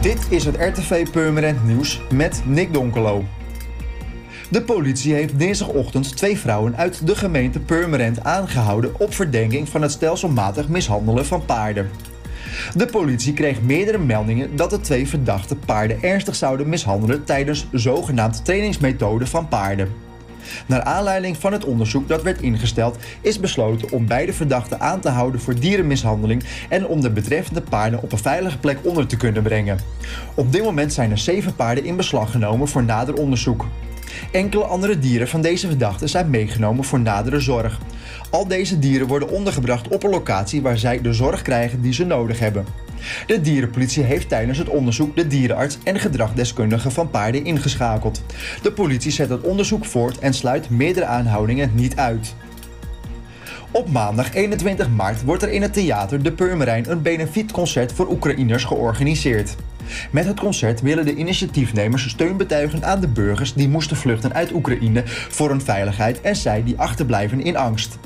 Dit is het RTV Purmerend Nieuws met Nick Donkelo. De politie heeft dinsdagochtend twee vrouwen uit de gemeente Purmerend aangehouden op verdenking van het stelselmatig mishandelen van paarden. De politie kreeg meerdere meldingen dat de twee verdachte paarden ernstig zouden mishandelen tijdens zogenaamd trainingsmethoden van paarden. Naar aanleiding van het onderzoek dat werd ingesteld, is besloten om beide verdachten aan te houden voor dierenmishandeling en om de betreffende paarden op een veilige plek onder te kunnen brengen. Op dit moment zijn er zeven paarden in beslag genomen voor nader onderzoek. Enkele andere dieren van deze verdachten zijn meegenomen voor nadere zorg. Al deze dieren worden ondergebracht op een locatie waar zij de zorg krijgen die ze nodig hebben. De dierenpolitie heeft tijdens het onderzoek de dierenarts en gedragdeskundige van paarden ingeschakeld. De politie zet het onderzoek voort en sluit meerdere aanhoudingen niet uit. Op maandag 21 maart wordt er in het theater De Purmerijn een benefietconcert voor Oekraïners georganiseerd. Met het concert willen de initiatiefnemers steun betuigen aan de burgers die moesten vluchten uit Oekraïne voor hun veiligheid en zij die achterblijven in angst.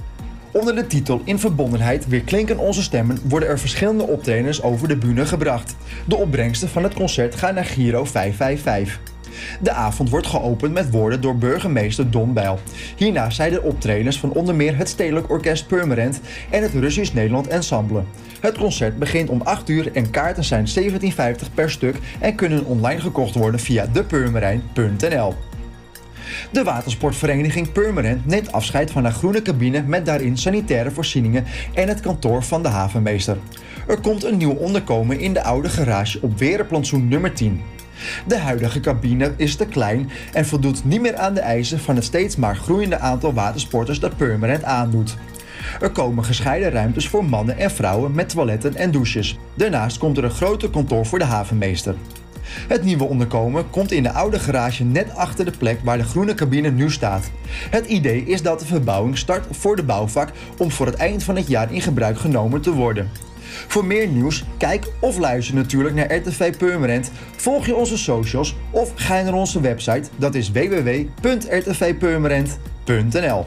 Onder de titel In verbondenheid weer klinken onze stemmen worden er verschillende optredens over de bühne gebracht. De opbrengsten van het concert gaan naar Giro 555. De avond wordt geopend met woorden door burgemeester Don Bijl. Hierna zijn er optredens van onder meer het Stedelijk Orkest Purmerend en het Russisch Nederland Ensemble. Het concert begint om 8 uur en kaarten zijn 17,50 per stuk en kunnen online gekocht worden via depurmerijn.nl. De watersportvereniging Purmerend neemt afscheid van haar groene cabine met daarin sanitaire voorzieningen en het kantoor van de havenmeester. Er komt een nieuw onderkomen in de oude garage op Werenplantsoen nummer 10. De huidige cabine is te klein en voldoet niet meer aan de eisen van het steeds maar groeiende aantal watersporters dat Purmerend aandoet. Er komen gescheiden ruimtes voor mannen en vrouwen met toiletten en douches. Daarnaast komt er een groter kantoor voor de havenmeester. Het nieuwe onderkomen komt in de oude garage net achter de plek waar de groene cabine nu staat. Het idee is dat de verbouwing start voor de bouwvak om voor het eind van het jaar in gebruik genomen te worden. Voor meer nieuws, kijk of luister natuurlijk naar RTV Purmerend. Volg je onze socials of ga naar onze website, dat is www.rtvpurmerend.nl.